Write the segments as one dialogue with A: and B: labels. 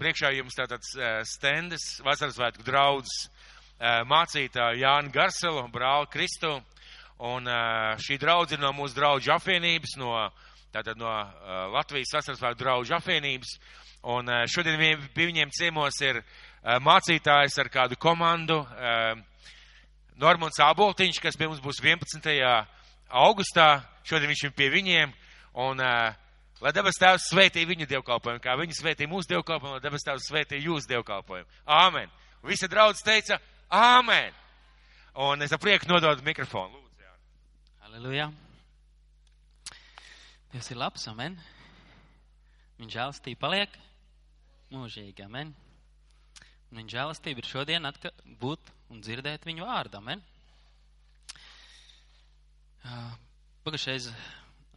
A: priekšā jums tātad uh, stendes, vasaras svētku draudzes uh, mācītāju Jānu Garselu, brāli Kristu. Un uh, šī draudze ir no mūsu draudžu apvienības, no, tātad no Latvijas vasaras svētku draudžu apvienības. Un šodien pie viņiem ciemos ir mācītājs ar kādu komandu. Normons Aboltiņš, kas pie mums būs 11. augustā. Šodien viņš ir pie viņiem. Un, uh, lai debes tēvs svētī viņu dievkalpojumu, kā viņi svētī mūsu dievkalpojumu, lai debes tēvs svētī jūsu dievkalpojumu. Āmen. Un visi draudz teica, āmen. Un es ar prieku nododu mikrofonu. Lūdzu, jā.
B: Halleluja. Dievs ir labs, amen. Viņa žēlastība paliek mūžīgi, amen. Un viņa žēlastība ir šodien atka, būt un dzirdēt viņu vārdu, amen. Pagājušais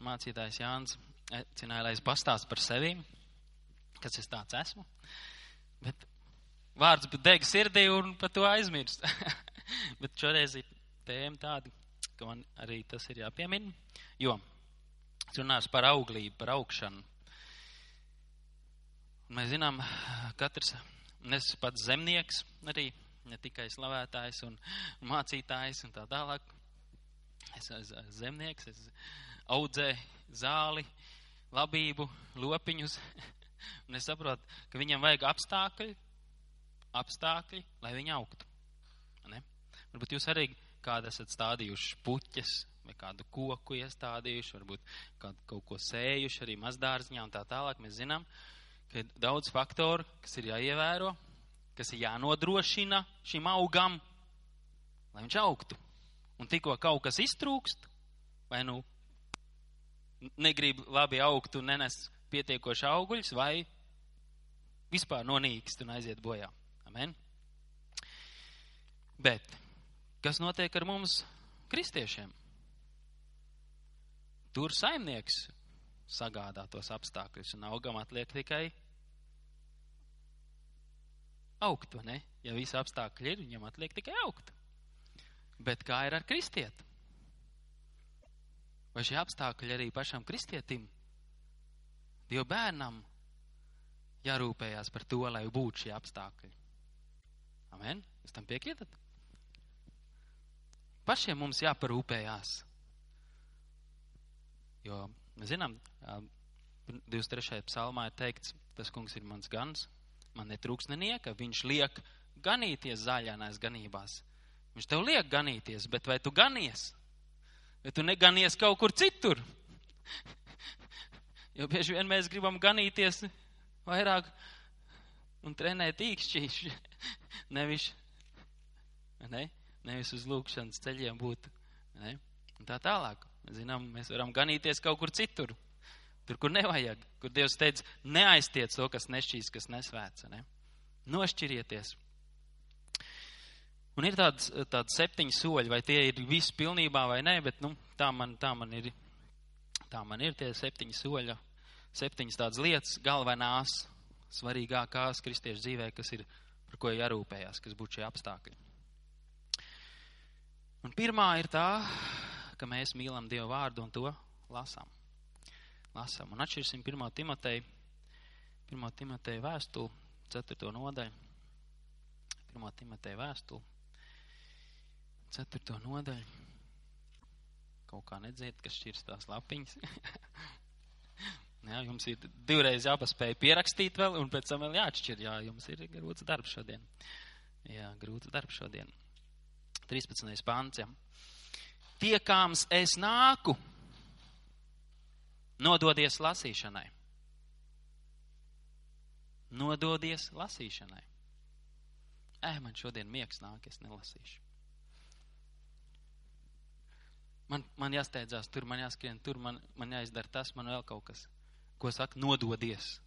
B: mācītājs Jānis aicināja, lai es pastāstu par sevi, kas es tāds esmu. Bet vārds deg sirdī un par to aizmirst. Bet šoreiz ir tēma tāda, ka man arī tas ir jāpiemina, jo es runāšu par auglību, par augšanu. Mēs zinām, katrs, un es pats zemnieks arī, ne tikai slavētājs un mācītājs un tā tālāk. Es esmu zemnieks, es audzēju zāli, labību, lopiņus, un es saprotu, ka viņam vajag apstākļi, apstākļi, lai viņi augtu. Ne? Varbūt jūs arī kādu esat stādījuši puķes vai kādu koku iestādījuši, varbūt kādu kaut ko sējuši arī mazdārziņā un tā tālāk. Mēs zinām, ka ir daudz faktoru, kas ir jāievēro, kas ir jānodrošina šim augam, lai viņš augtu. Un tikko kaut kas iztrūkst, vai nu negrib labi augt un nenes pietiekoši augļus, vai vispār nonīkst un aiziet bojā. Amen. Bet kas notiek ar mums, kristiešiem? Tur saimnieks sagādā tos apstākļus, un augam atliek tikai augt, ne? Ja visi apstākļi ir, viņam atliek tikai augt. Bet kā ir ar kristieti? Vai šie apstākļi arī pašam kristietim, Dieva bērnam, jārūpējās par to, lai būtu šie apstākļi? Amen? Jūs tam piekrītat? Pašiem mums jāparūpējās. Jo zinām, 23. psalmā ir teikts, tas kungs ir mans gans, man netrūks nenieka, viņš liek ganīties zaļānais ganībās. Viņš tev liek ganīties, bet vai tu ganies? Vai tu neganies kaut kur citur? Jo bieži vien mēs gribam ganīties vairāk un trenēt īkšķīši, nevis, ne? nevis uz lūkšanas ceļiem būt. Ne? Un tā tālāk. Zinām, mēs varam ganīties kaut kur citur. Tur, kur nevajag, kur Dievs teica, neaiztiec to, kas nešķīs, kas nesvēts. Ne? Nošķirieties. Un ir tāds, tāds septiņi soļi, vai tie ir visi pilnībā vai nē, bet nu, tā, man, tā, man ir, tā man ir tie septiņi soļi, septiņas tādas lietas, galvenās, svarīgākās kristiešu dzīvē, kas ir, par ko jārūpējās, kas būtu šie apstākļi. Un pirmā ir tā, ka mēs mīlam Dievu vārdu un to lasām. Lasām. Un atšķirsim 1. Timotei, 1. Timotei vēstuli, 4. nodaļu. 1. Timotei vēstuli, 4. nodaļu. Kaut kā nedzird, kas šķirs tās lapiņas. Jā, jums ir divreiz jāpaspēj pierakstīt vēl, un pēc tam vēl jāatšķir. Jā, jums ir grūts darbs šodien. Jā, grūts darbs šodien. 13. pāns. Tiekāms es nāku, nododies lasīšanai. Nododies lasīšanai. Ē, man šodien miegs nāk, es nelasīšu. Man, man jāsteidzās tur, man jāskrien tur, man, man jāizdara tas, man vēl kaut kas ko saka, nododies.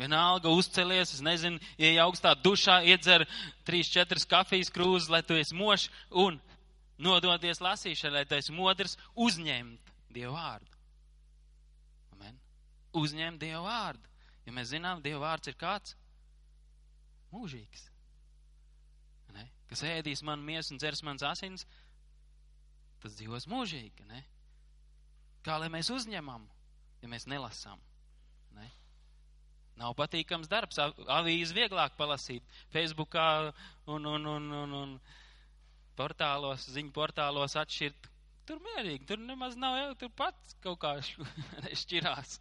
B: Vienalga uzcelies, es nezinu, ieej augstā dušā, iedzer 3-4 kafijas krūzes, lai tu esi mošs un nododies lasīšanai, lai tu esi modrs, uzņemt Dievu vārdu. Amen. Uzņemt Dievu vārdu. Ja mēs zinām, Dieva vārds ir kāds? Mūžīgs. Ne? Kas ēdīs man miesu un dzers mans asins, tas dzīvos mūžīgi. Ne? Kā lai mēs uzņemam, ja mēs nelasām? Ne? Nav patīkams darbs, avīzi vieglāk palasīt, Facebookā un, un, un, un, un portālos, ziņu portālos atšķirt. Tur mierīgi, tur nemaz nav jau, tur pats kaut kā šķirās.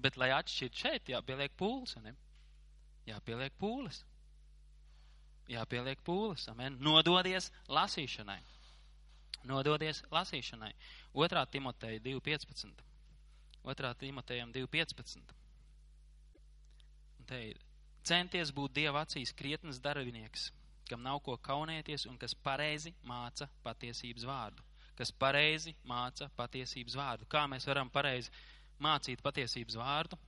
B: Bet, lai atšķirt šeit, jāpieliek pūles, ne? Jāpieliek pūles. Jāpieliek pūles, amen. Nododies lasīšanai. Nododies lasīšanai. 2. Timoteja 2.15. 2. Timotejam 2.15 te ir centies būt Dieva acīs krietnes darbinieks, kam nav ko kaunēties un kas pareizi māca patiesības vārdu. Kas pareizi māca patiesības vārdu. Kā mēs varam pareizi mācīt patiesības vārdu?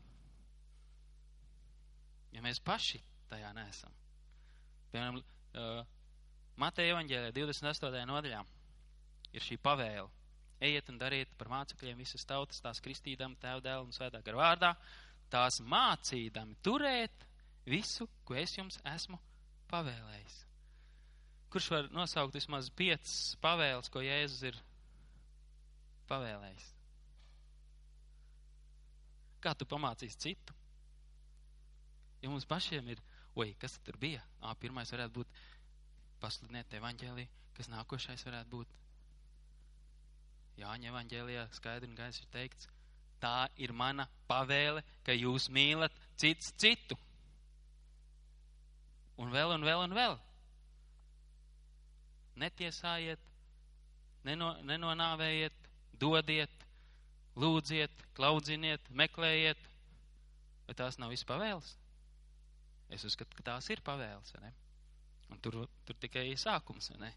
B: Ja mēs paši tajā nesam. Piemēram, uh, Mateja evaņģēlē 28. nodaļā ir šī pavēle. Ejiet un dariet par mācekļiem visas tautas, tās kristīdam, tēv dēlu un svētā gar vārdā, tās mācīdami turēt visu, ko es jums esmu pavēlējis. Kurš var nosaukt vismaz piecas pavēles, ko Jēzus ir pavēlējis? Kā tu pamācīsi citu? Ja mums pašiem ir, oi, kas tur bija? Ā, pirmais varētu būt pasludināt evaņģēlī, kas nākošais varētu būt Jāņa evaņģēlijā skaidri un gaisi ir teikts, tā ir mana pavēle, ka jūs mīlat cits citu. Un vēl, un vēl, un vēl. Netiesājiet, neno, nenonāvējiet, dodiet, lūdziet, klaudziniet, meklējiet. Vai tās nav visas pavēles? Es uzskatu, ka tās ir pavēles. Ne? Un tur, tur tikai sākums. Ne?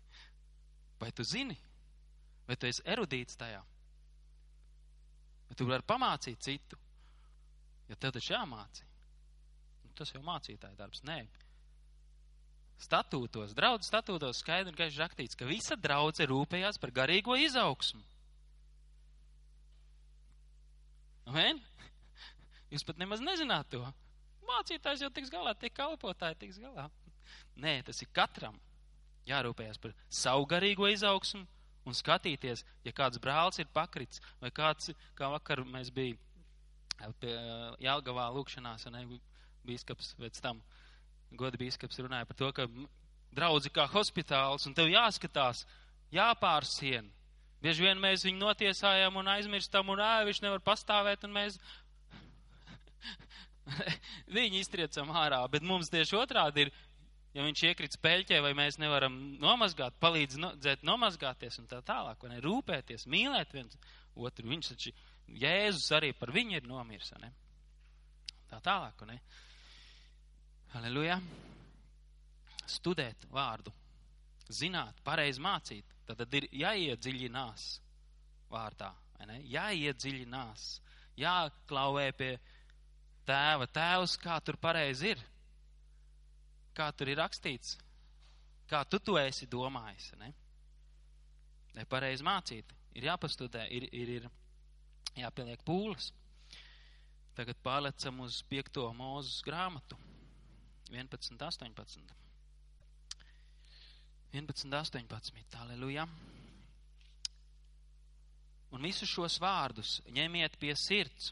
B: Vai tu zini? Vai tu esi erudīts tajā? Bet tu vari pamācīt citu. Jo tev taču jāmācī. Nu, tas jau mācītāja darbs. Nē. Statūtos, draudz statūtos skaidri un gaiši rakstīts, ka visa draudze rūpējās par garīgo izaugsmu. Amen? Jūs pat nemaz nezināt to. Mācītājs jau tiks galā, tie kalpotāji tiks galā. Nē, tas ir katram jārūpējas par savu garīgo izaugsmu un skatīties, ja kāds brālis ir pakrits, vai kāds, kā vakar mēs bijām pie Jālgavā lūkšanās, un bīskaps pēc tam, goda bīskaps runāja par to, ka draudzi kā hospitāls, un tev jāskatās, jāpārsien. Bieži vien mēs viņu notiesājam un aizmirstam, un ē, viņš nevar pastāvēt, un mēs viņu iztriecam ārā, bet mums tieši otrādi ir ja viņš iekrits peļķē, vai mēs nevaram nomazgāt, palīdz no, dzēt, nomazgāties un tā tālāk, vai ne, rūpēties, mīlēt viens otru. Viņš taču, Jēzus arī par viņu ir nomirs, ne? Tā tālāk, ne? Aleluja. Studēt vārdu, zināt, pareizi mācīt, tad, tad ir jāiedziļinās vārdā, vai ne? Jāiedziļinās, jāklauvē pie tēva, tēvs, kā tur pareizi ir kā tur ir rakstīts, kā tu to esi domājis. Ne? Lai pareizi mācīt, ir jāpastudē, ir, ir, ir jāpieliek pūles. Tagad pārlecam uz 5. mūzes grāmatu 11, 18. 11, 18. Aleluja. Un visus šos vārdus ņemiet pie sirds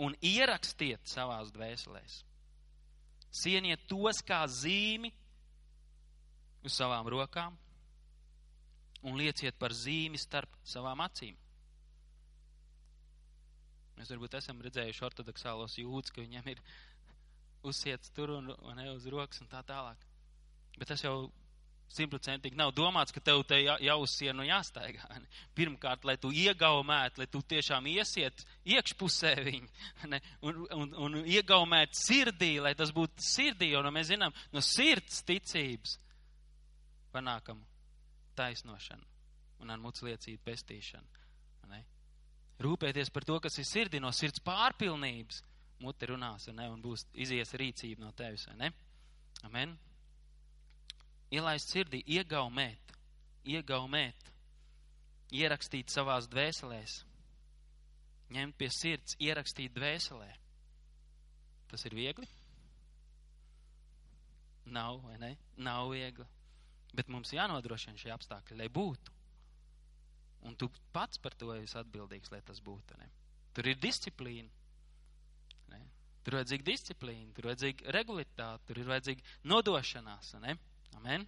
B: un ierakstiet savās dvēselēs Sieniet tos kā zīmi uz savām rokām un lieciet par zīmi starp savām acīm. Mēs varbūt esam redzējuši ortodoksālos jūdus, ka viņiem ir uzsiets tur un, un ne uz rokas un tā tālāk. Bet tas jau simtprocentīgi nav domāts, ka tev te jāuzsien un jāstaigā. Ne? Pirmkārt, lai tu iegaumētu, lai tu tiešām iesiet iekšpusē viņu, ne? un, un, un iegaumētu sirdī, lai tas būtu sirdī, jo nu, mēs zinām, no sirds ticības panākam taisnošanu un ar mucu liecību pestīšanu. Ne? Rūpēties par to, kas ir sirdī, no sirds pārpilnības, mute runās, ne? un būs izies rīcība no tevis, vai ne? Amen ielaist sirdī, iegaumēt, iegaumēt, ierakstīt savās dvēselēs, ņemt pie sirds, ierakstīt dvēselē. Tas ir viegli? Nav, vai ne? Nav viegli. Bet mums jānodrošina šie apstākļi, lai būtu. Un tu pats par to esi atbildīgs, lai tas būtu. Ne? Tur ir disciplīna. Ne? Tur ir vajadzīga disciplīna, tur ir vajadzīga regulitāte, tur ir vajadzīga nodošanās. Ne? Amen.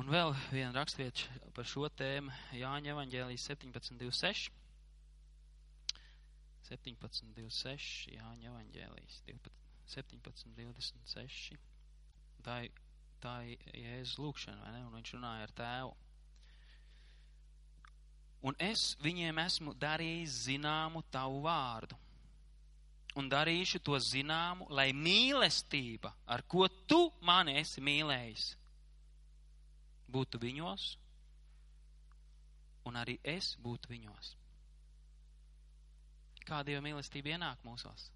B: Un vēl viena rakstvieta par šo tēmu Jāņa evaņģēlijas 17.26. 17.26. Jāņa evaņģēlijas 17.26. Tā, tā ir Jēzus lūkšana, vai ne? Un viņš runāja ar tēvu. Un es viņiem esmu darījis zināmu tavu vārdu. Un darīšu to zināmu, lai mīlestība, ar ko tu mani esi mīlējis, būtu viņos, un arī es būtu viņos. Kā Dieva mīlestība ienāk mūsos?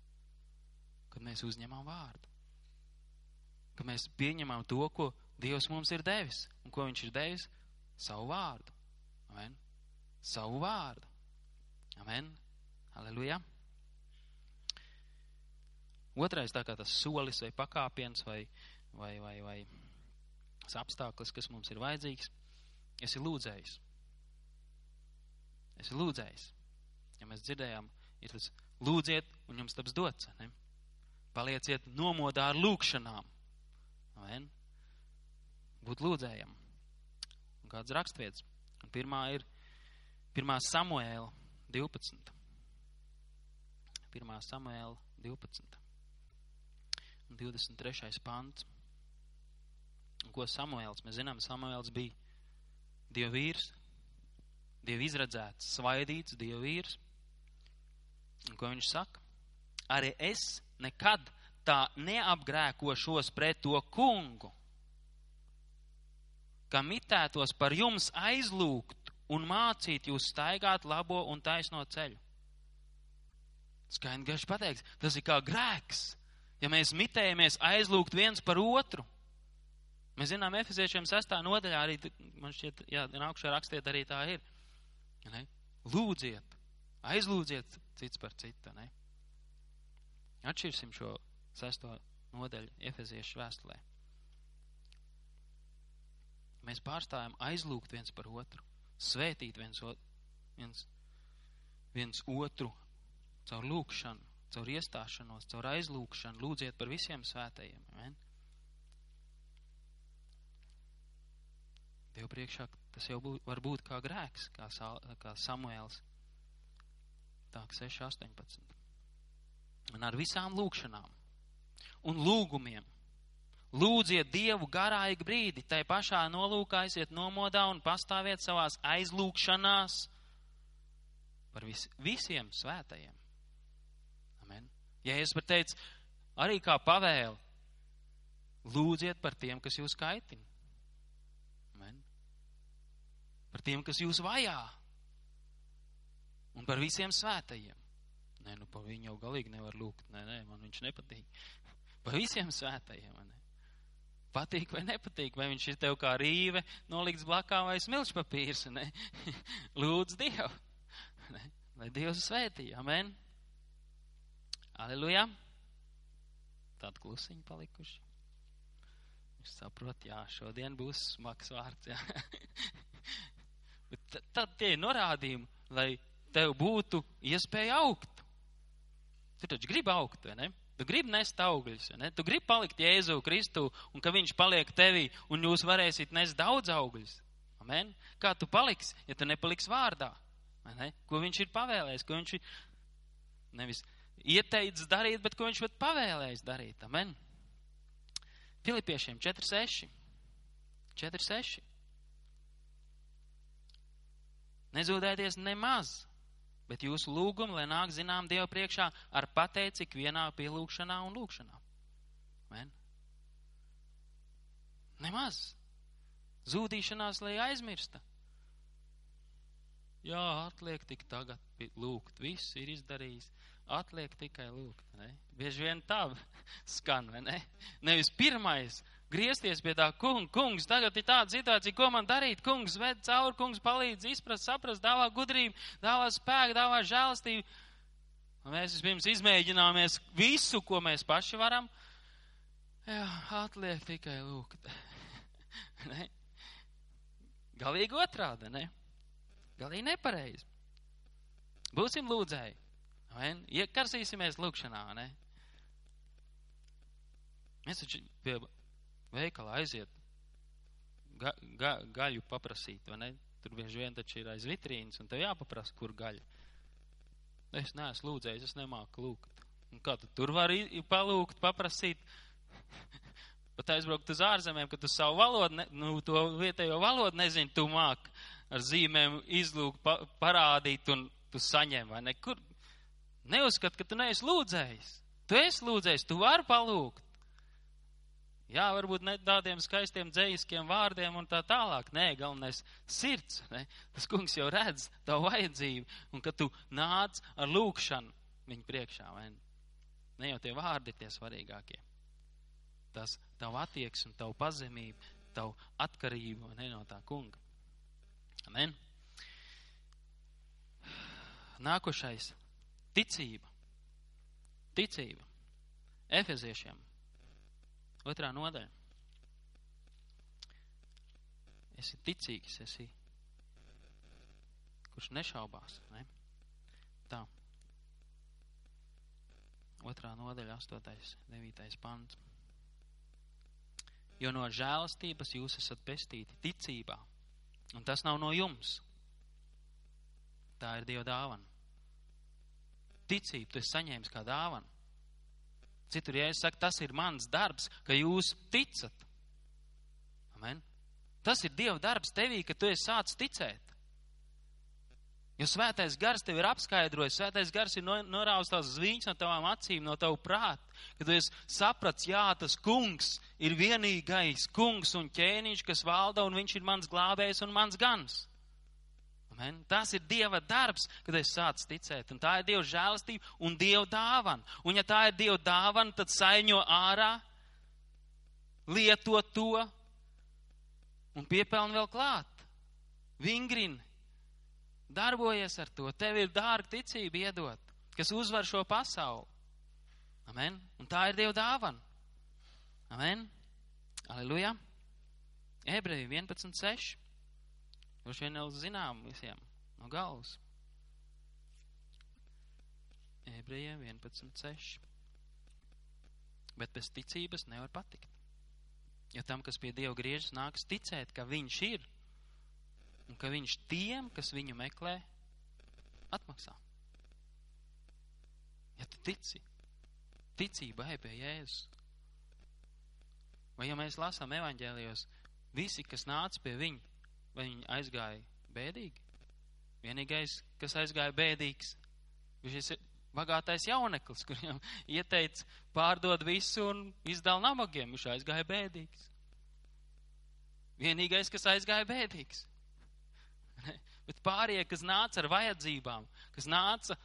B: Kad mēs uzņemam vārdu. Kad mēs pieņemam to, ko Dievs mums ir devis. Un ko Viņš ir devis? Savu vārdu. Amen. Savu vārdu. Amen. Aleluja. Otrais tā kā tas solis vai pakāpiens vai, vai, vai, vai apstākļus, kas mums ir vajadzīgs. Es esmu lūdzējis. Es esmu lūdzējis. Ja mēs dzirdējām, ir tas lūdziet, un jums taps dots. Ne? Palieciet nomodā ar lūkšanām. Amen. Būt lūdzējam. Un kāds rakstvieds. Un pirmā ir 1. Samuēla 12. 1. Samuēla 12. Un 23. pants. Ko Samuēls? Mēs zinām, Samuēls bija Dieva vīrs, Dieva izredzēts, svaidīts Dieva vīrs. Un ko viņš saka? Arī es nekad tā neapgrēkošos pret to kungu, ka mitētos par jums aizlūgt un mācīt jūs staigāt labo un taisno ceļu. Skaidri gaiši pateiks, tas ir kā grēks, ja mēs mitējamies aizlūgt viens par otru. Mēs zinām, Efeziešiem sestā nodaļā arī, man šķiet, jā, nākušajā rakstiet arī tā ir. Ne? Lūdziet, aizlūdziet cits par citu. Ne? Atšķirsim šo sesto nodaļu Efeziešu vēstulē. Mēs pārstājam aizlūgt viens par otru, svētīt viens, viens, viens otru caur lūkšanu, caur iestāšanos, caur aizlūkšanu, lūdziet par visiem svētajiem. Amen? Dievu priekšā tas jau būt, var būt kā grēks, kā, kā Samuēls. Tā, 6, 18. Un ar visām lūkšanām un lūgumiem. Lūdziet Dievu garāju brīdi, tai pašā nolūkā aiziet nomodā un pastāviet savās aizlūkšanās par vis, visiem svētajiem. Amen. Es pat teicu, arī kā pavēlu, lūdziet par tiem, kas jūs kaitina par tiem, kas jūs vajā, un par visiem svētajiem. Nē, nu par viņu jau galīgi nevar lūgt. Nē, nē, man viņš nepatīk. Par visiem svētajiem. Ne? Patīk vai nepatīk, vai viņš ir tev kā rīve nolikts blakā vai smilšu papīrs. Ne? Lūdzu Dievu. Ne? Lai Dievs svētī. Amen. Aleluja. Tādi klusiņi palikuši. Viņš saprot, jā, šodien būs smags vārds. Jā. Bet tad tie ir norādījumi, lai tev būtu iespēja augt. Tu taču gribi augt, vai ne? Tu gribi nest augļus, vai ne? Tu gribi palikt Jēzu Kristu un ka viņš paliek tevī un jūs varēsiet nest daudz augļus. Amen? Kā tu paliksi, ja tu nepaliksi vārdā? Ne? Ko viņš ir pavēlējis, ko viņš ir nevis ieteicis darīt, bet ko viņš ir pavēlējis darīt. Amen? Filipiešiem 4.6. 4.6. Nezūdēties nemaz, bet jūsu lūgumu, lai nāk zinām Dievu priekšā ar pateici ikvienā pielūgšanā un lūgšanā. Men? Nemaz. Zūdīšanās, lai aizmirsta. Jā, atliek tik tagad lūgt. Viss ir izdarījis. Atliek tikai lūgt. Ne? Bieži vien tā skan, vai ne? Nevis pirmais griezties pie tā kunga. Kungs, tagad ir tāda situācija, ko man darīt. Kungs ved cauri, kungs palīdz izprast, saprast, dāvā gudrību, dāvā spēku, dāvā žēlastību. Un mēs vispirms izmēģināmies visu, ko mēs paši varam. Jā, atliek tikai lūgt. ne? Galīgi otrādi, ne? Galīgi nepareizi. Būsim lūdzēji. Iekarsīsimies lūkšanā, ne? Mēs taču pie veikala aiziet, ga, ga, gaļu paprasīt, vai ne? Tur bieži vien taču ir aiz vitrīnas, un tev jāpaprasa, kur gaļa. Es neesmu lūdzējis, es nemāku lūgt. Un kā tu tur vari palūgt, paprasīt? Pat aizbraukt uz ārzemēm, ka tu savu valodu, ne, nu, to vietējo valodu nezini, tu māk ar zīmēm izlūgt, pa, parādīt un tu saņem, vai ne? Kur? Neuzskat, ka tu neesi lūdzējis. Tu esi lūdzējis, tu vari palūgt. Jā, varbūt ne tādiem skaistiem dzējiskiem vārdiem un tā tālāk. Nē, galvenais sirds. Ne? Tas kungs jau redz tavu vajadzību. Un kad tu nāc ar lūkšanu viņa priekšā, vai ne? Jau tie vārdi ir tie svarīgākie. Tas tavu attieksme, tavu pazemību, tavu atkarību ne no tā kunga. Amen. Nākošais - ticība. Ticība. Efeziešiem Otrā nodaļa. Esi ticīgs, esi, kurš nešaubās. Ne? Tā. Otrā nodaļa, astotais, devītais pants. Jo no žēlastības jūs esat pestīti ticībā, un tas nav no jums. Tā ir Dieva dāvana. Ticību tu esi saņēmis kā dāvanu. Citur, ja es saku, tas ir mans darbs, ka jūs ticat. Amen. Tas ir Dieva darbs tevī, ka tu esi sācis ticēt. Jo svētais gars tev ir apskaidrojis, svētais gars ir norāvis tās zviņas no tavām acīm, no tavu prātu, kad tu esi saprats, jā, tas kungs ir vienīgais kungs un ķēniņš, kas valda, un viņš ir mans glābējs un mans gans. Amen. Tas ir Dieva darbs, kad es sācu ticēt. Un tā ir Dieva žēlastība un Dieva dāvana. Un ja tā ir Dieva dāvana, tad saiņo ārā, lieto to un piepelni vēl klāt. Vingrini, darbojies ar to. Tev ir dārga ticība iedot, kas uzvar šo pasauli. Amen. Un tā ir Dieva dāvana. Amen. Aleluja. Ebreju 11.6. Droši vien jau zinām visiem no galvas. Ebrejiem 11.6. Bet bez ticības nevar patikt. Jo tam, kas pie Dieva griežas, nāks ticēt, ka Viņš ir un ka Viņš tiem, kas viņu meklē, atmaksā. Ja tu tici, ticība ej pie Jēzus. Vai ja mēs lasām evaņģēlijos, visi, kas nāca pie viņa, vai viņi aizgāja bēdīgi? Vienīgais, kas aizgāja bēdīgs, bija šis bagātais jauneklis, kuriem ieteica pārdot visu un izdala nabagiem. Viņš aizgāja bēdīgs. Vienīgais, kas aizgāja bēdīgs. Bet pārējie, kas nāca ar vajadzībām, kas nāca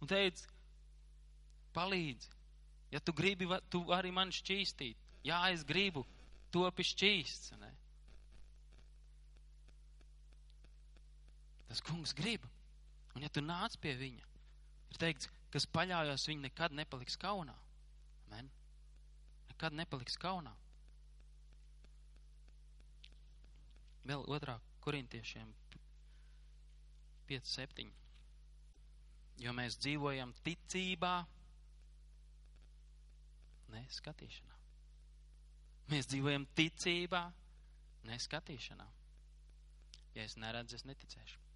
B: un teica, palīdzi, ja tu gribi, tu vari man šķīstīt. Jā, es gribu, topi šķīsts. Ne? Tas kungs grib. Un ja tu nāc pie viņa, ir teikts, kas paļaujas, viņa nekad nepaliks kaunā. Amen. Nekad nepaliks kaunā. Vēl otrā korintiešiem 5, 7. Jo mēs dzīvojam ticībā, ne skatīšanā. Mēs dzīvojam ticībā, ne skatīšanā. Ja es neredzu, es neticēšu.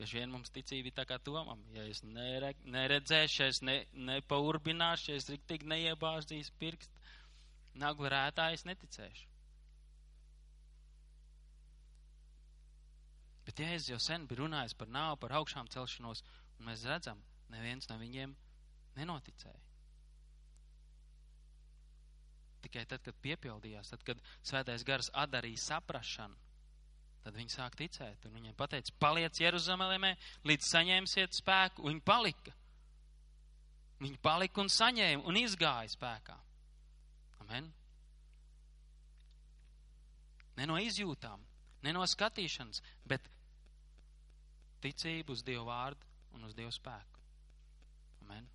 B: Bieži vien mums ticība ir tā kā tomam. Ja es nere, neredzēšu, es ne, nepaurbināšu, es riktīgi neiebāždīšu pirkstu, naglu rētā es neticēšu. Bet Jēzus jau sen bija runājis par nāvu, par augšām celšanos, un mēs redzam, neviens no viņiem nenoticēja. Tikai tad, kad piepildījās, tad, kad svētais gars atdarīja saprašanu, Tad viņi sāk ticēt, un viņiem pateica, paliec Jeruzalemē, līdz saņemsiet spēku. Viņi palika. Viņi palika un saņēma un izgāja spēkā. Amen. Ne no izjūtām, ne no skatīšanas, bet ticību uz Dievu vārdu un uz Dievu spēku. Amen.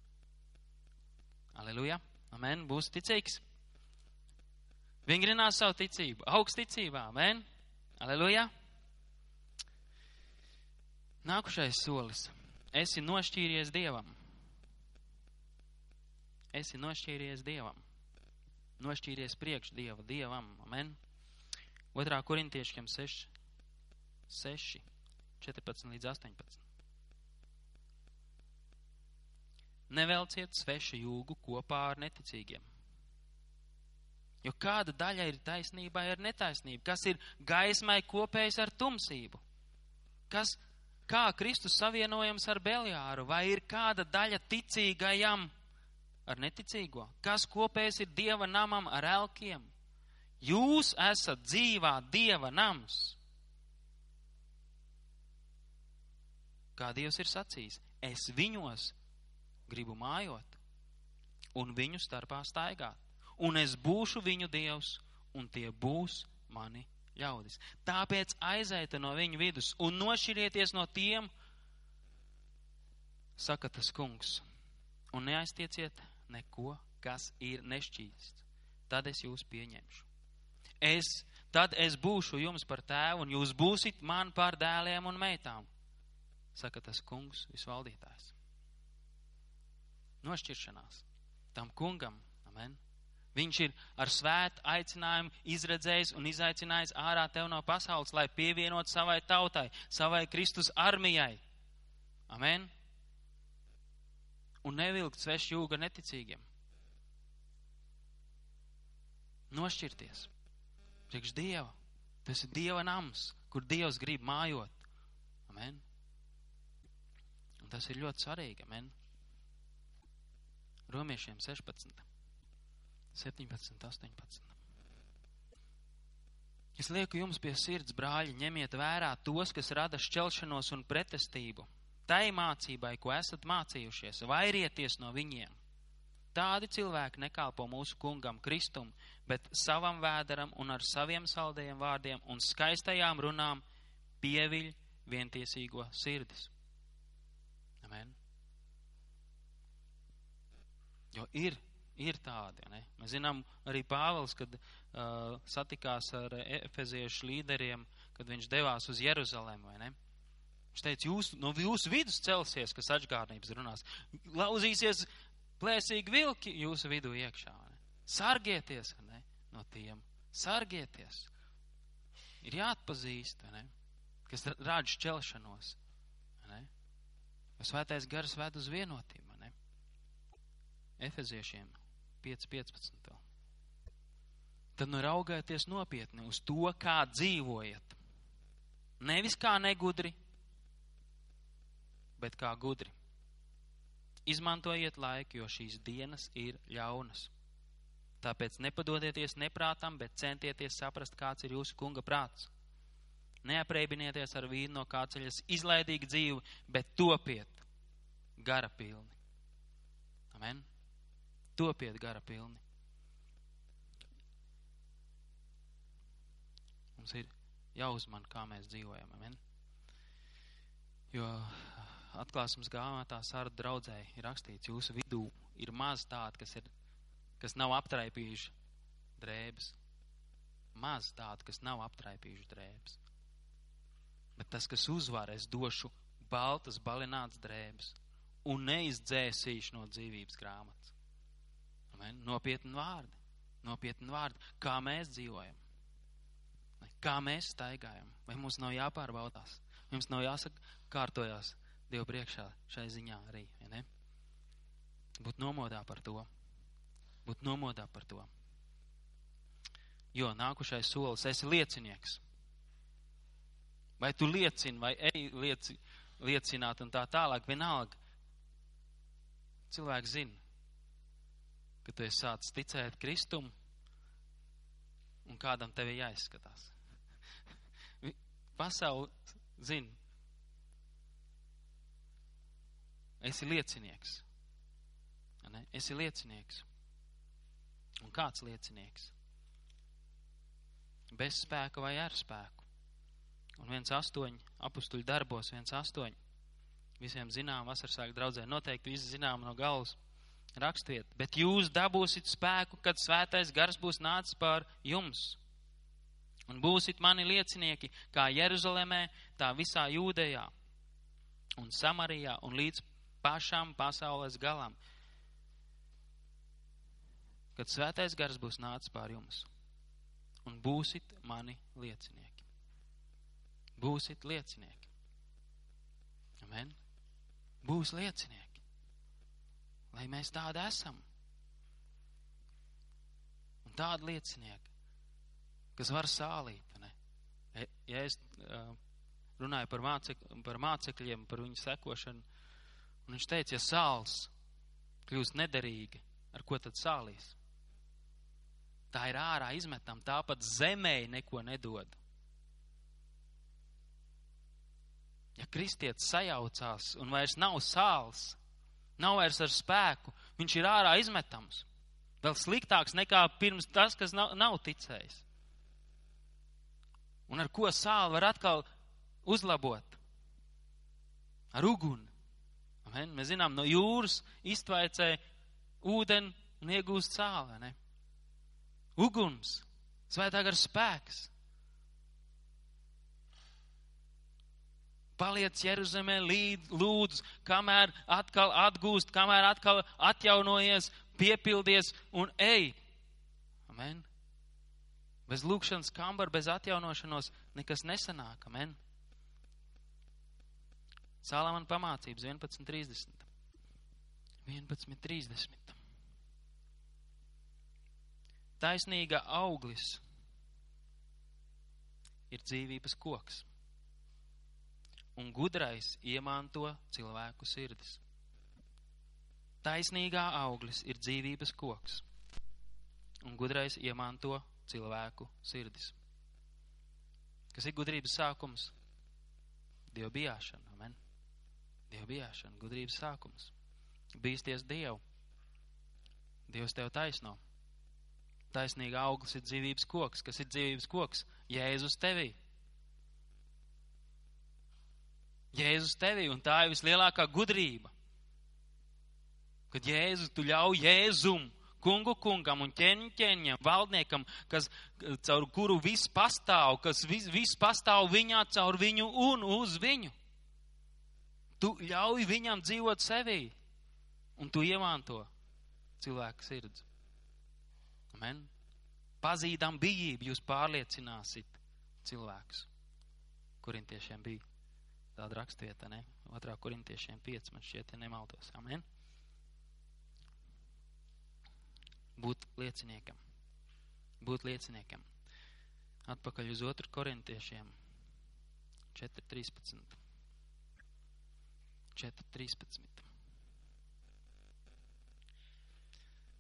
B: Aleluja. Amen. Būs ticīgs. Vingrinās savu ticību, augsticībā. Amen. Aleluja! Nākušais solis esi nošķīries Dievam. Esi nošķīries Dievam. Nošķīries priekš Dieva, Dievam. Amen. Otrā korintiešiem 6, 6, 14 līdz 18. Nevelciet svešu jūgu kopā ar neticīgiem. Jo kāda daļa ir taisnībai ar netaisnību? Kas ir gaismai kopējs ar tumsību? Kas, kā Kristus savienojams ar Beliāru? Vai ir kāda daļa ticīgajam ar neticīgo? Kas kopējs ir Dieva namam ar elkiem? Jūs esat dzīvā Dieva nams. Kā Dievs ir sacījis, es viņos gribu mājot un viņu starpā staigāt. Un es būšu viņu dievs, un tie būs mani ļaudis. Tāpēc aiziet no viņu vidus un nošķirieties no tiem, saka tas kungs, un neaiztieciet neko, kas ir nešķīsts. Tad es jūs pieņemšu. Es, tad es būšu jums par tēvu, un jūs būsit man par dēliem un meitām, saka tas kungs, visvaldītājs nošķiršanās. Tam kungam, amen. Viņš ir ar svētu aicinājumu izredzējis un izaicinājis ārā tev no pasaules, lai pievienot savai tautai, savai Kristus armijai. Amen. Un nevilkt svešu jūga neticīgiem. Nošķirties. Priekš Dieva. Tas ir Dieva nams, kur Dievs grib mājot. Amen. Un tas ir ļoti svarīgi. Amen. Romiešiem 16, 17, 18. Es lieku jums pie sirds, brāļi, ņemiet vērā tos, kas rada šķelšanos un pretestību. Tai mācībai, ko esat mācījušies, vairieties no viņiem. Tādi cilvēki nekalpo mūsu kungam Kristum, bet savam vēderam un ar saviem saldējiem vārdiem un skaistajām runām pieviļ vientiesīgo sirdis. Amen. Jo ir, ir tādi. Ne? Mēs zinām, arī Pāvils, kad uh, satikās ar efeziešu līderiem, kad viņš devās uz Jeruzalem, vai ne? Viņš teica, jūs, no jūsu vidus celsies, kas atžgārnības runās. Lauzīsies plēsīgi vilki jūsu vidū iekšā. Ne? Sargieties ne? no tiem. Sargieties. Ir jāatpazīst, ne? kas rāda šķelšanos. Ne? Svētais gars ved uz vienotību. Efeziešiem 5.15. Tad nu raugieties nopietni uz to, kā dzīvojat. Nevis kā negudri, bet kā gudri. Izmantojiet laiku, jo šīs dienas ir ļaunas. Tāpēc nepadodieties neprātam, bet centieties saprast, kāds ir jūsu kunga prāts. Neaprēbinieties ar vīnu no kāceļas izlaidīgu dzīvi, bet topiet gara pilni. Amen. Topiet gara pilni. Mums ir jāuzman, kā mēs dzīvojam. Amen? Jo atklāsmes grāmatā sāra draudzēji ir rakstīts, jūsu vidū ir maz tādi, kas, ir, kas nav aptraipījuši drēbes. Maz tādi, kas nav aptraipījuši drēbes. Bet tas, kas uzvar, es došu baltas, balināts drēbes un neizdzēsīšu no dzīvības grāmatas. Amen. Nopietni vārdi. Nopietni vārdi. Kā mēs dzīvojam? Kā mēs staigājam? Vai mums nav jāpārbaudās? Mums nav jāsaka kārtojās Dievu priekšā šai ziņā arī? Ja? Būt nomodā par to. Būt nomodā par to. Jo nākušais solis esi liecinieks. Vai tu liecini, vai ej lieci, liecināt un tā tālāk, vienalga. Cilvēks zina, ka tu esi sācis ticēt Kristum un kādam tevi jāizskatās. Pasauli zina, esi liecinieks. Ne? Esi liecinieks. Un kāds liecinieks? Bez spēka vai ar spēku. Un viens astoņi, apustuļu darbos, viens astoņi. Visiem zinām, vasarsāk draudzē noteikti visi zinām no galvas rakstiet, bet jūs dabūsit spēku, kad svētais gars būs nācis pār jums. Un būsit mani liecinieki kā Jeruzalemē, tā visā Jūdejā un Samarijā un līdz pašām pasaules galam, kad svētais gars būs nācis pār jums, un būsit mani liecinieki. Būsit liecinieki. Amen. Būs liecinieki. Lai mēs tādi esam. Un tādi liecinieki, kas var sālīt. Ne? Ja es uh, runāju par, mācek, par mācekļiem, par viņu sekošanu, un viņš teica, ja sāls kļūst nederīgi, ar ko tad sālīs? Tā ir ārā izmetam, tāpat zemē neko nedod. Ja kristietis sajaucās un vairs nav sāls, nav vairs ar spēku, viņš ir ārā izmetams. Vēl sliktāks nekā pirms tas, kas nav, nav ticējis. Un ar ko sāli var atkal uzlabot? Ar uguni. Amen. Mēs zinām, no jūras iztvaicē ūdeni un iegūst sāli. Uguns, svētā gar spēks. Paliec Jeruzemē, līdz, lūdzu, kamēr atkal atgūst, kamēr atkal atjaunojies, piepildies un ej. Amen. Bez lūkšanas kambara, bez atjaunošanos nekas nesanāk. Amen. Sālamana pamācības 11.30. 11.30. Taisnīga auglis ir dzīvības koks un gudrais iemanto cilvēku sirdis. Taisnīgā auglis ir dzīvības koks, un gudrais iemanto cilvēku sirdis. Kas ir gudrības sākums? Dievu bijāšana, amen. Dievu bijāšana, gudrības sākums. Bīsties Dievu. Dievs tev taisno. Taisnīga auglis ir dzīvības koks. Kas ir dzīvības koks? Jēzus tevī. Jēzus tevī, un tā ir vislielākā gudrība. Kad Jēzus, tu ļauj Jēzum, kungu kungam un ķeņu ķeņam, valdniekam, kas, caur kuru viss pastāv, kas viss vis pastāv viņā, caur viņu un uz viņu. Tu ļauj viņam dzīvot sevī, un tu iemanto cilvēku sirds. Amen. Pazīdam bijību jūs pārliecināsit cilvēkus. Korintiešiem bija tāda rakstvieta, ne? Otrā korintiešiem 5, man šķiet, ja nemaldos. Amen. Būt lieciniekam. Būt lieciniekam. Atpakaļ uz otru korintiešiem 4.13. 4.13.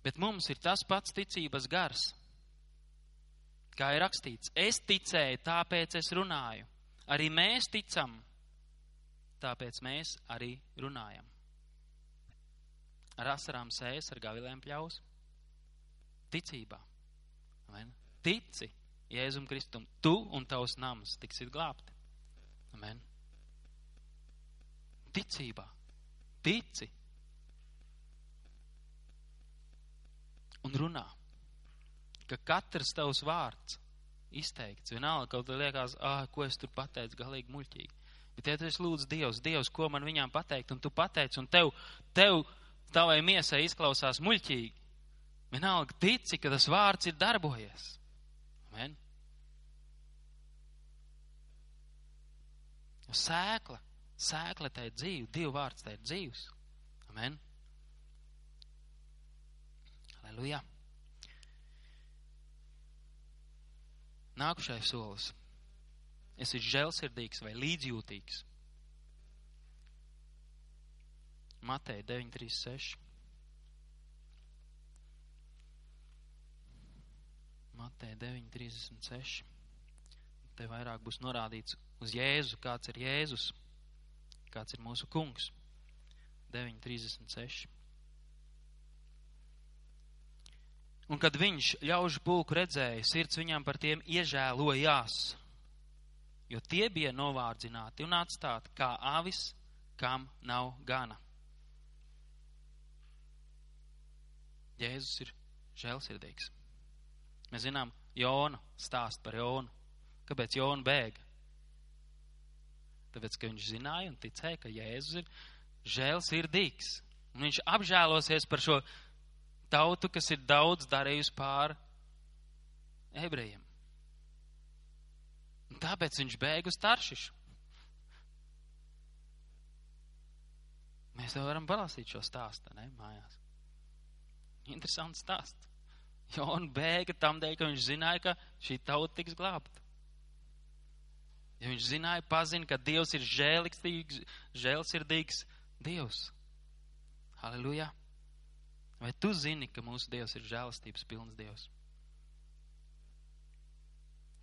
B: Bet mums ir tas pats ticības gars. Kā ir rakstīts, es ticēju, tāpēc es runāju. Arī mēs ticam, tāpēc mēs arī runājam. Ar asarām sēs, ar gavilēm pļaus. Ticībā. Amen. Tici Jēzum Kristum. Tu un tavs nams tiksit glābti. Amen. Ticībā. Tici. Un runā. Ka katrs tavs vārds izteikts. Vienalga, kaut kā liekas, ah, ko es tur pateicu, galīgi muļķīgi. Bet, ja tu esi lūdzu Dievs, Dievs, ko man viņām pateikt, un tu pateici, un tev, tev tavai miesai izklausās muļķīgi, vienalga tici, ka tas vārds ir darbojies. Amen. Sēkla, sēkla tā ir dzīve, Dieva vārds tā ir dzīvs. Amen. Aleluja. Nākušais solis. Es esmu žēlsirdīgs vai līdzjūtīgs. Mateja 936. Mateja 936. Te vairāk būs norādīts uz Jēzu, kāds ir Jēzus, kāds ir mūsu kungs. 936. Un kad viņš ļaužu pulku redzēja, sirds viņam par tiem iežēlojās, jo tie bija novārdzināti un atstāti kā avis, kam nav gana. Jēzus ir žēlsirdīgs. Mēs zinām Jona stāst par Jonu. Kāpēc Jona bēga? Tāpēc, ka viņš zināja un ticēja, ka Jēzus ir žēlsirdīgs. Un viņš apžēlosies par šo tautu, kas ir daudz darījusi pāri ebrejiem. Un tāpēc viņš bēg uz Taršišu. Mēs to varam palasīt šo stāstu, ne, mājās. Interesants stāsts. Jona bēga tam dēļ, ka viņš zināja, ka šī tauta tiks glābta. Ja viņš zināja, pazina, ka Dievs ir žēlīgs, žēlsirdīgs Dievs. Halleluja! Vai tu zini, ka mūsu Dievs ir žēlastības pilns Dievs?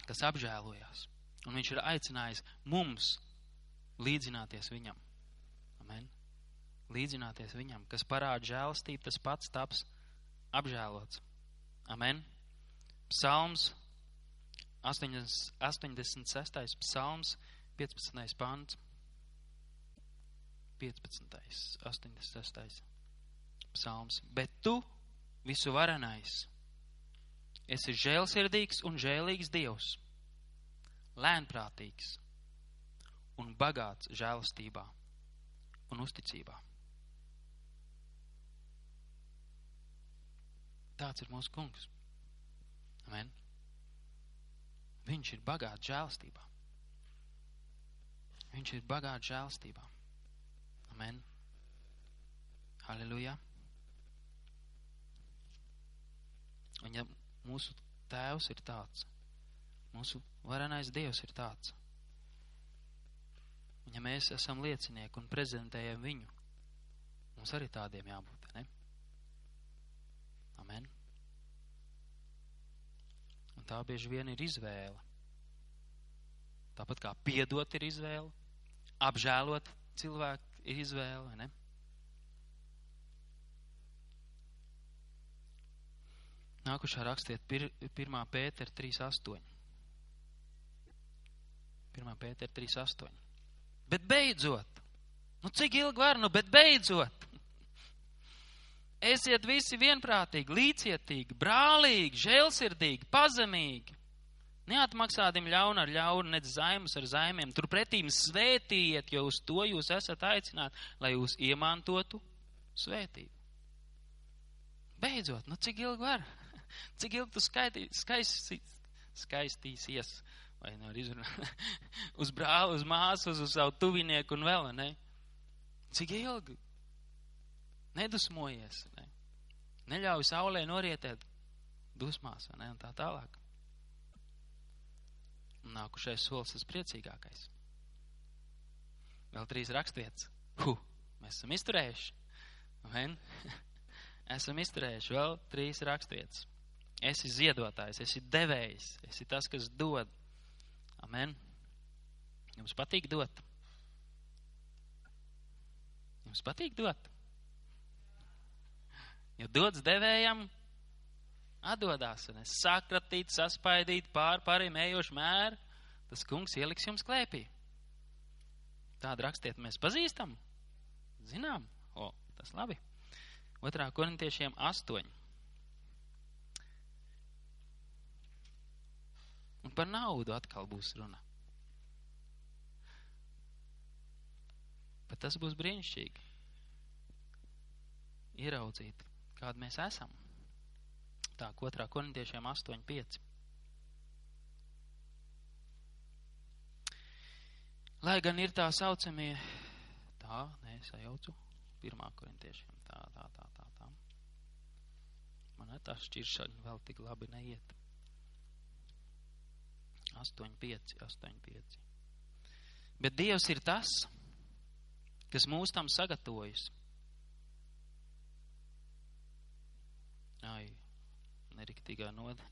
B: Kas apžēlojās. Un viņš ir aicinājis mums līdzināties viņam. Amen. Līdzināties viņam, kas parāda žēlastību, tas pats taps apžēlots. Amen. Psalms 80, 86. psalms 15. pants. 15. 86. psalms. Bet tu, visu varenais, esi žēlsirdīgs un žēlīgs Dievs, lēnprātīgs un bagāts žēlastībā un uzticībā. Tāds ir mūsu kungs. Amen. Viņš ir bagāts žēlstībā. Viņš ir bagāts žēlstībā. Amen. Halleluja. Un ja mūsu tēvs ir tāds, mūsu varenais Dievs ir tāds, un ja mēs esam liecinieki un prezentējam viņu, mums arī tādiem jābūt, ne? Amen. Un tā bieži vien ir izvēle. Tāpat kā piedot ir izvēle, apžēlot cilvēku ir izvēle, ne? Nākušā rakstiet pir, 1. Pēter 3.8. 1. Pēter 3.8. Bet beidzot, nu cik ilgi var, nu bet beidzot, Esiet visi vienprātīgi, līdzietīgi, brālīgi, žēlsirdīgi, pazemīgi. Neatmaksādim ļaunu ar ļaunu, nec zaimus ar zaimiem. Turpretīm svētījiet, jo uz to jūs esat aicināti, lai jūs iemantotu svētību. Beidzot, nu cik ilgi var? Cik ilgi tu skaitī, skaisti, skaistīsies, vai no izrunāt, uz brāli, uz māsu, uz, uz savu tuvinieku un vēl, ne? Cik ilgi? Nedusmojies, ne? neļauj saulē norietēt dusmās, ne? un tā tālāk. Un nākušais solis ir priecīgākais. Vēl trīs rakstvietas. Huh, mēs esam izturējuši. Amen. esam izturējuši vēl trīs rakstvietas. Esi ziedotājs, esi devējs, esi tas, kas dod. Amen. Jums patīk dot? Jums patīk dot? Jo dots devējam atdodās, un es sakratīt, saspaidīt pār pāriem ejošu mēru, tas kungs ieliks jums klēpī. Tādu rakstiet mēs pazīstam, zinām, o, tas labi. Otrā korintiešiem astoņi. Un par naudu atkal būs runa. Bet tas būs brīnišķīgi. Ieraudzīt, kāda mēs esam. Tā, otrā korintiešiem 8.5. Lai gan ir tā saucamie, tā, nē, sajaucu, pirmā korintiešiem, tā, tā, tā, tā, tā. Man tā šķiršana vēl tik labi neiet. 8.5, 8.5. Bet Dievs ir tas, kas mūs tam sagatavojas Ai, neriktīgā nodē.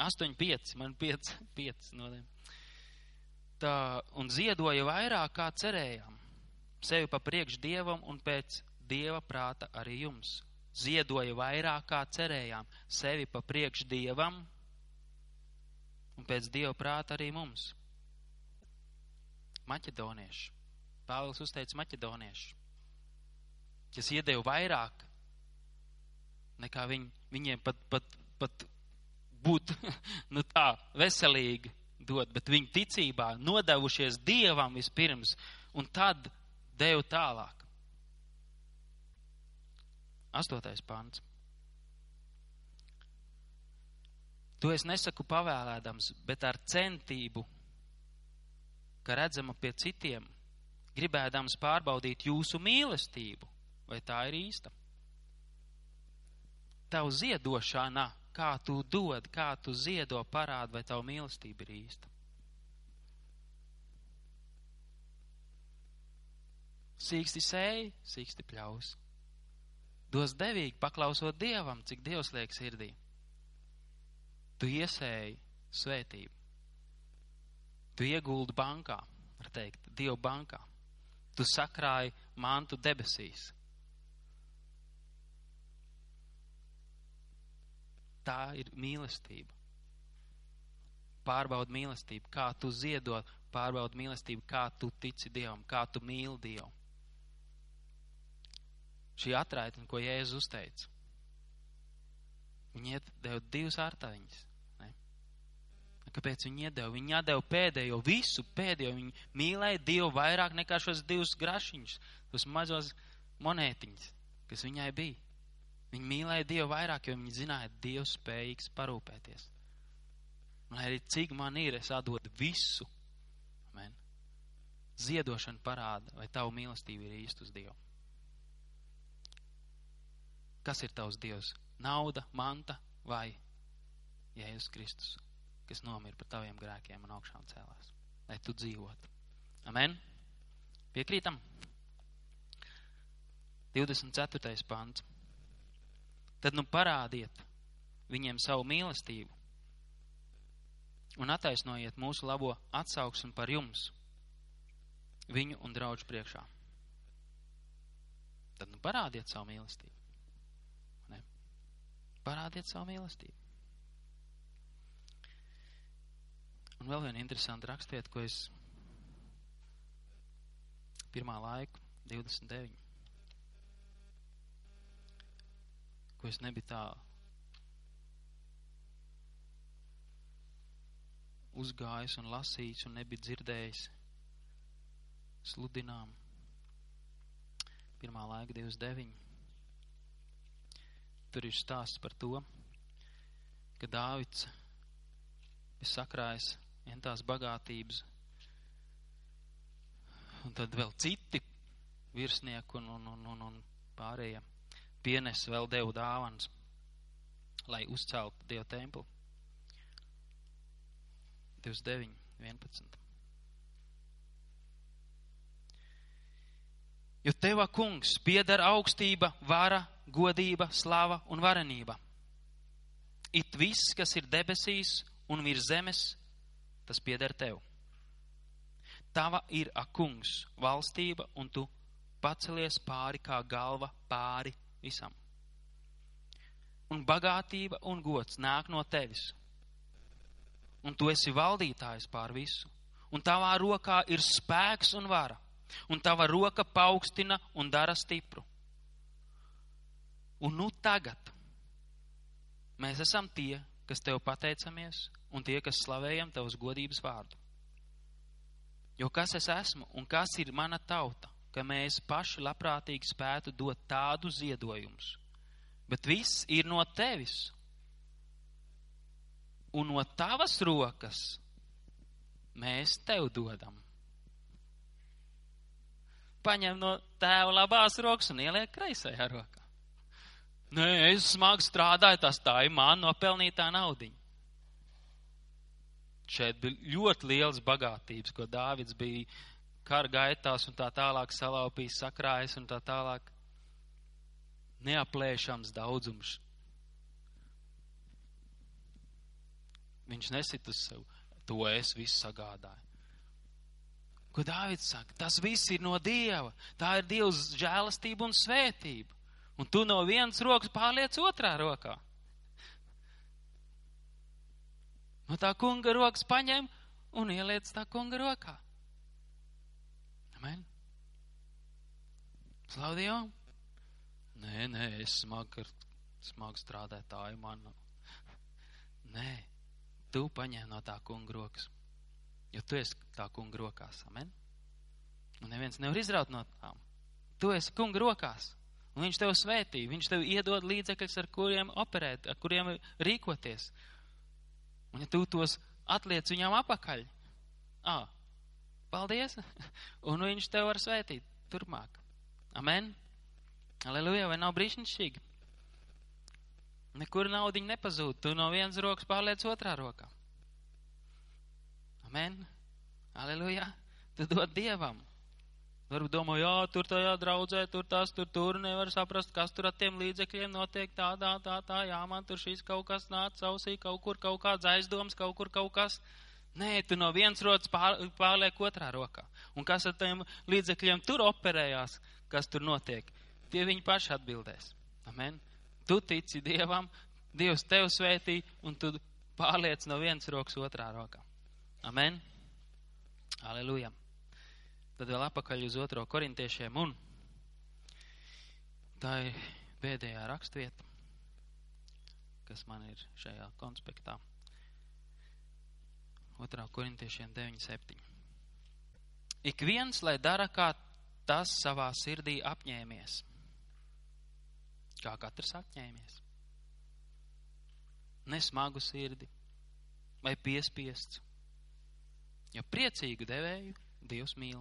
B: 8, 5, man 5, 5 nodē. Tā, un ziedoja vairāk kā cerējām. Sevi pa priekš dievam un pēc dieva prāta arī jums. Ziedoja vairāk kā cerējām. Sevi pa priekš dievam un pēc dieva prāta arī mums. Maķedonieši. Pāvils uzteica maķedonieši, kas iedeva vairāk nekā viņ, viņiem pat, pat, pat būt nu tā, veselīgi dot, bet viņi ticībā nodevušies Dievam vispirms un tad devu tālāk. Astotais pants. To es nesaku pavēlēdams, bet ar centību, ka redzama pie citiem, gribēdams pārbaudīt jūsu mīlestību, vai tā ir īsta. Tavu ziedošana, kā tu dod, kā tu ziedo, parāda, vai tavu mīlestība ir īsta. Sīksti sēji, sīksti pļaus. Dos devīgi, paklausot Dievam, cik Dievs liek sirdī. Tu iesēji svētību. Tu ieguldi bankā, var teikt, Dievu bankā. Tu sakrāji mantu debesīs. Tā ir mīlestība. Pārbaud mīlestību, kā tu ziedot, pārbaud mīlestību, kā tu tici Dievam, kā tu mīli Dievu šī atraitne, ko Jēzus uzteica. Viņi iedeva divas ārtaņas. Kāpēc viņi iedeva? Viņi iedeva pēdējo, visu pēdējo. Viņi mīlēja Dievu vairāk nekā šos divus grašiņus, tos mazos monētiņus, kas viņai bija. Viņi mīlēja Dievu vairāk, jo viņi zināja, ka Dievs spējīgs parūpēties. Lai arī cik man ir, es atdodu visu. Amen. Ziedošana parāda, vai tavu mīlestību ir īsti uz Dievu. Kas ir tavs Dievs? Nauda, manta vai Jēzus Kristus, kas nomira par taviem grēkiem un augšām cēlās, lai tu dzīvotu. Amen? Piekrītam? 24. pants. Tad nu parādiet viņiem savu mīlestību un attaisnojiet mūsu labo atsauksmi par jums, viņu un draugu priekšā. Tad nu parādiet savu mīlestību. Parādiet savu mīlestību. Un vēl viena interesanta rakstiet, ko es pirmā laika, 29, ko es nebiju tā uzgājis un lasījis un nebiju dzirdējis sludinām. Pirmā laika 29. Tur ir stāsts par to, ka Dāvids ir sakrājis entās bagātības, un tad vēl citi virsnieki un, un, un, un, un pārējie pienes vēl devu dāvanas, lai uzceltu Dievu templi. 29, 11. Jo teva kungs piedara augstība, vara, godība, slava un varenība. It viss, kas ir debesīs un virs zemes, tas pieder tev. Tava ir akungs valstība, un tu pacelies pāri kā galva pāri visam. Un bagātība un gods nāk no tevis. Un tu esi valdītājs pār visu. Un tavā rokā ir spēks un vara. Un tava roka paukstina un dara stipru. Un nu tagad mēs esam tie, kas tev pateicamies, un tie, kas slavējam tavas godības vārdu. Jo kas es esmu un kas ir mana tauta, ka mēs paši labprātīgi spētu dot tādu ziedojumus, bet viss ir no tevis. Un no tavas rokas mēs tev dodam. Paņem no tēva labās rokas un ieliek kreisajā rokā. Nē, es smagi strādāju, tas tā ir man nopelnītā naudiņa. Šeit bija ļoti liels bagātības, ko Dāvids bija kara gaitās un tā tālāk salaupījis, sakrājis un tā tālāk. Neaplēšams daudzums. Viņš nesit uz sevi. To es visu sagādāju. Ko Dāvids saka? Tas viss ir no Dieva. Tā ir Dieva žēlastība un svētība. Un tu no vienas rokas pārliec otrā rokā. No tā kunga rokas paņem un ieliec tā kunga rokā. Amen. Slaudījām? Nē, nē, es smagi, smagi strādāju, tā ir mana. Nē, tu paņem no tā kunga rokas Jo tu esi tā kunga rokās. Amen. Un neviens nevar izraut no tām. Tu esi kunga rokās. Un viņš tev svētī, viņš tev iedod līdzekļus, ar kuriem operēt, ar kuriem rīkoties. Un ja tu tos atliec viņam apakaļ, ā, paldies, un viņš tev var svētīt turpmāk. Amen. Aleluja, vai nav brīnišķīgi? Nekur naudiņa nepazūd, tu no vienas rokas pārliec otrā rokā. Amen. Aleluja, tu dod Dievam. Varbūt domā, jā, tur tajā draudzē, tur tas, tur tur nevar saprast, kas tur ar tiem līdzekļiem notiek tā, tā, tā, jā, man tur šīs kaut kas nāca ausī, kaut kur kaut kāds aizdoms, kaut kur kaut kas. Nē, tu no vienas rokas pār, pārliek otrā rokā. Un kas ar tiem līdzekļiem tur operējās, kas tur notiek, tie viņi paši atbildēs. Amen. Tu tici Dievam, Dievs tev svētī, un tu pārliec no vienas rokas otrā rokā. Amen. Aleluja. Tad vēl apakaļ uz otro korintiešiem un tā ir pēdējā rakstvieta, kas man ir šajā konspektā. Otrā korintiešiem 9.7. Ik viens, lai dara, kā tas savā sirdī apņēmies. Kā katrs apņēmies. Nesmagu sirdi vai piespiests. Ja priecīgu devēju Dievs mīl.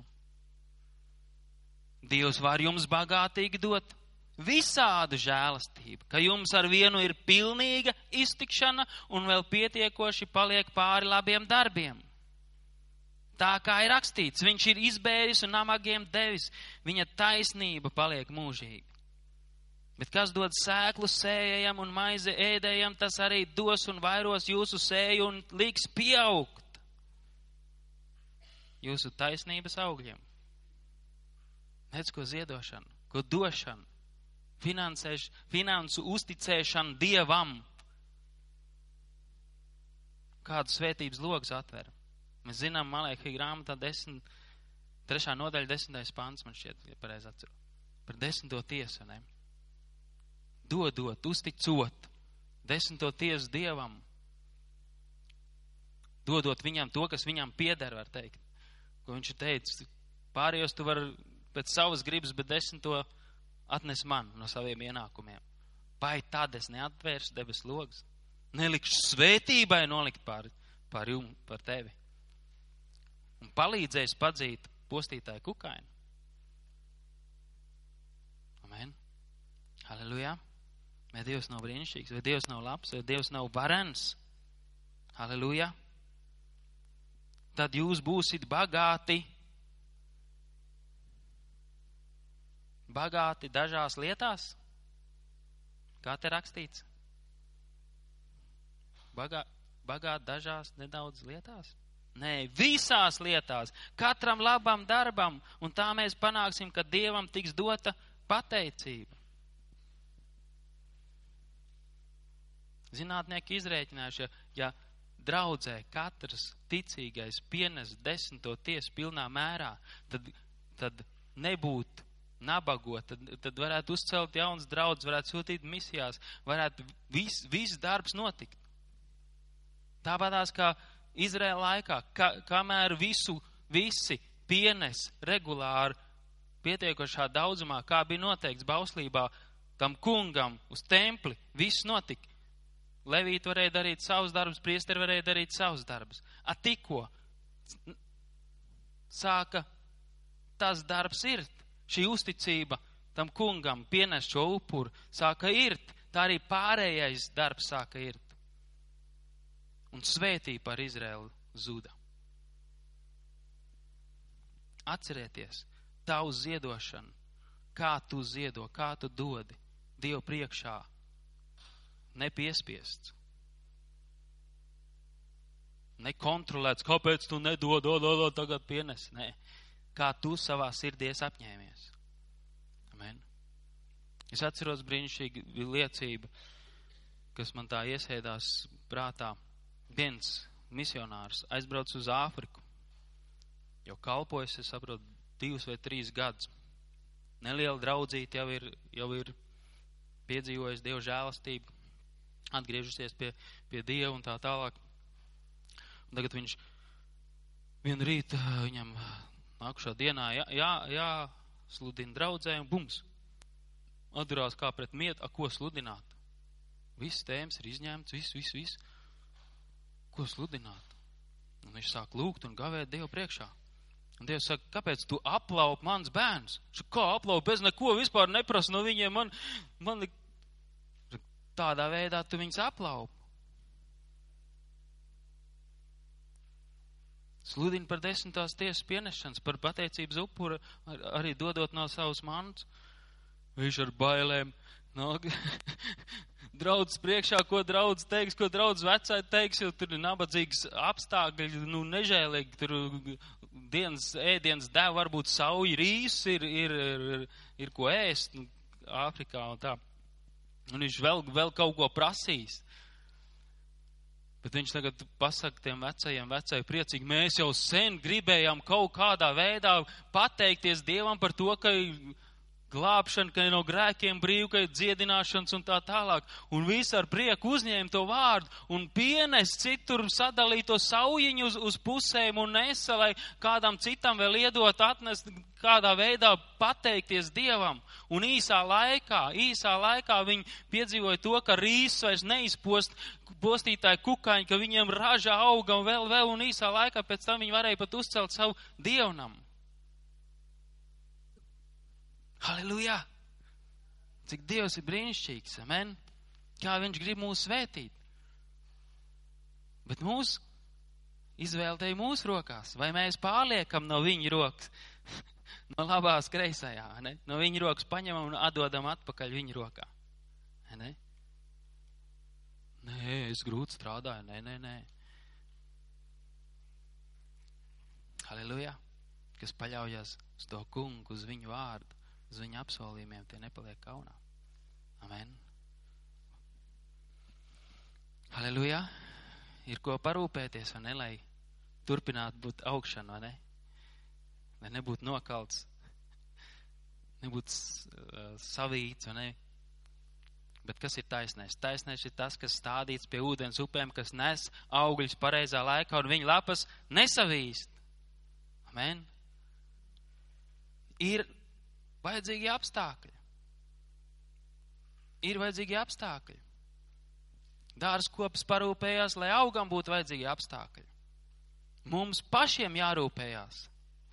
B: Dievs var jums bagātīgi dot visādu žēlastību, ka jums ar vienu ir pilnīga iztikšana un vēl pietiekoši paliek pāri labiem darbiem. Tā kā ir rakstīts, viņš ir izbēris un namagiem devis, viņa taisnība paliek mūžīga. Bet kas dod sēklu sējējam un maize ēdējam, tas arī dos un vairos jūsu sēju un liks pieaugt jūsu taisnības augļiem. Redz, ko ziedošana, ko došana, finansu uzticēšana Dievam. Kādu svētības logus atver. Mēs zinām, Malēkī grāmatā 10, trešā nodaļa, desmitais pants, man šķiet, ja pareizi atceru. Par desmito tiesu, ne? Dodot, uzticot, desmito tiesu Dievam. Dodot viņam to, kas viņam pieder, var teikt. Ko viņš ir teicis, pārējos tu vari pēc savas gribas, bet desmito atnes man no saviem ienākumiem. Vai tad es neatvēršu debes logus? Nelikšu svētībai nolikt pār, pār jums, par tevi. Un palīdzēs padzīt postītāju kukainu. Amen. Halleluja. Vai Dievs nav brīnišķīgs, vai Dievs nav labs, vai Dievs nav varens? Halleluja. Tad jūs būsiet bagāti bagāti dažās lietās? Kā te rakstīts? Bagā, bagāti dažās nedaudz lietās? Nē, visās lietās, katram labam darbam, un tā mēs panāksim, ka Dievam tiks dota pateicība. Zinātnieki izrēķinājuši, ja, ja draudzē katrs ticīgais pienes desmito tiesu pilnā mērā, tad, tad nebūtu nabagot, tad, tad varētu uzcelt jaunas draudzes, varētu sūtīt misijās, varētu viss vis darbs notikt. Tāpatās kā Izraēla laikā, ka, kamēr visu, visi pienes regulāri pietiekošā daudzumā, kā bija noteikts bauslībā, tam kungam uz templi, viss notika. Levīt varēja darīt savus darbus, priesteri varēja darīt savus darbus. A tikko sāka tas darbs ir, šī uzticība tam kungam pienes šo upuru, sāka irt, tā arī pārējais darbs sāka irt. Un svētība par Izraelu zuda. Atcerieties, tavu ziedošanu, kā tu ziedo, kā tu dodi Dievu priekšā, nepiespiests, nekontrolēts, kāpēc tu nedod, do, do, do, tagad pienes. Nē, kā tu savā sirdies apņēmies. Amen. Es atceros brīnišķīgu liecību, kas man tā iesēdās prātā. Viens misionārs aizbrauc uz Āfriku, jau kalpojas, es saprotu, divus vai trīs gadus. Neliela draudzīte jau ir, jau ir piedzīvojusi Dievu žēlastību, atgriežusies pie, pie Dieva un tā tālāk. Un tagad viņš vienu rītu viņam nākušā dienā jā, jā, jāsludina draudzē un bums. Atdurās kā pret mietu, a ko sludināt? Viss tēmas ir izņemts, viss, viss, viss. Ko sludināt? Un viņš sāk lūgt un gavēt Dievu priekšā. Un Dievs saka, kāpēc tu aplaup mans bērns? Saka, kā aplaup bez neko vispār neprasa no viņiem? Man, man tādā veidā tu viņus aplaup. Sludina par desmitās tiesas pienešanas, par pateicības upuru, ar, arī dodot no savas mantas. Viņš ar bailēm nāk. draudz priekšā, ko draudz teiks, ko draudz vecāji teiks, jo tur ir nabadzīgs apstākļi, nu, nežēlīgi, tur dienas ēdienas dēv varbūt sauji rīs, ir, ir, ir, ir ko ēst, nu, Āfrikā un tā. Un viņš vēl, vēl kaut ko prasīs. Bet viņš tagad pasaka tiem vecajiem, vecajiem priecīgi, mēs jau sen gribējām kaut kādā veidā pateikties Dievam par to, ka glābšana, ka ir no grēkiem brīva, ka ir dziedināšanas un tā tālāk. Un visi ar prieku uzņēma to vārdu un pienes citur sadalīto saujiņu uz, uz pusēm un nesa, lai kādam citam vēl iedot atnest, kādā veidā pateikties Dievam. Un īsā laikā, īsā laikā viņi piedzīvoja to, ka rīsus vairs neizpost postītāji kukaiņi, ka viņiem raža auga un vēl, vēl, un īsā laikā pēc tam viņi varēja pat uzcelt savu dievnamu. Halleluja! Cik Dievs ir brīnišķīgs, amen! Kā Viņš grib mūs svētīt. Bet mūsu izvēle te ir mūsu rokās. Vai mēs pārliekam no Viņa rokas, no labās kreisajā, ne? no Viņa rokas paņemam un atdodam atpakaļ Viņa rokā? Ne? Nē, es grūti strādāju, nē, nē, nē. Halleluja! Kas paļaujas uz to kungu, uz viņu vārdu uz viņa apsolījumiem, tie nepaliek kaunā. Amen. Halleluja! Ir ko parūpēties, vai ne, lai turpinātu būt augšana, vai ne? Lai nebūtu nokalts, nebūtu uh, savīts, vai ne? Bet kas ir taisnais? Taisnais ir tas, kas stādīts pie ūdens upēm, kas nes augļus pareizā laikā un viņa lapas nesavīst. Amen. Ir vajadzīgi apstākļi. Ir vajadzīgi apstākļi. Dārzs kops parūpējās, lai augam būtu vajadzīgi apstākļi. Mums pašiem jārūpējās.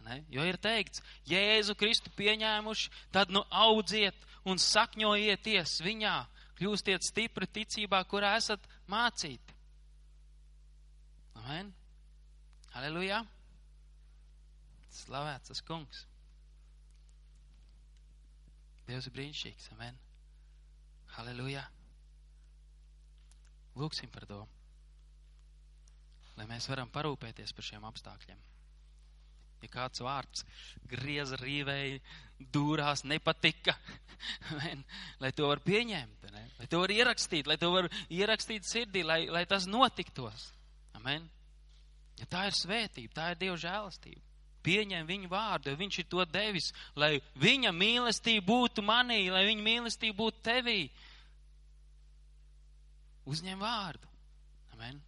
B: Ne? Jo ir teikts, Jēzu Kristu pieņēmuši, tad nu audziet un sakņojieties viņā, kļūstiet stipri ticībā, kurā esat mācīti. Amen. Aleluja. Slavēts tas kungs. Dievs ir brīnišķīgs. Amen. Halleluja. Lūksim par to, lai mēs varam parūpēties par šiem apstākļiem. Ja kāds vārds grieza rīvēja, dūrās, nepatika, amen, lai to var pieņemt, ne? lai to var ierakstīt, lai to var ierakstīt sirdī, lai, lai tas notiktos. Amen. Ja tā ir svētība, tā ir Dieva žēlastība pieņem viņu vārdu, jo viņš ir to devis, lai viņa mīlestība būtu manī, lai viņa mīlestība būtu tevī. Uzņem vārdu. Amen.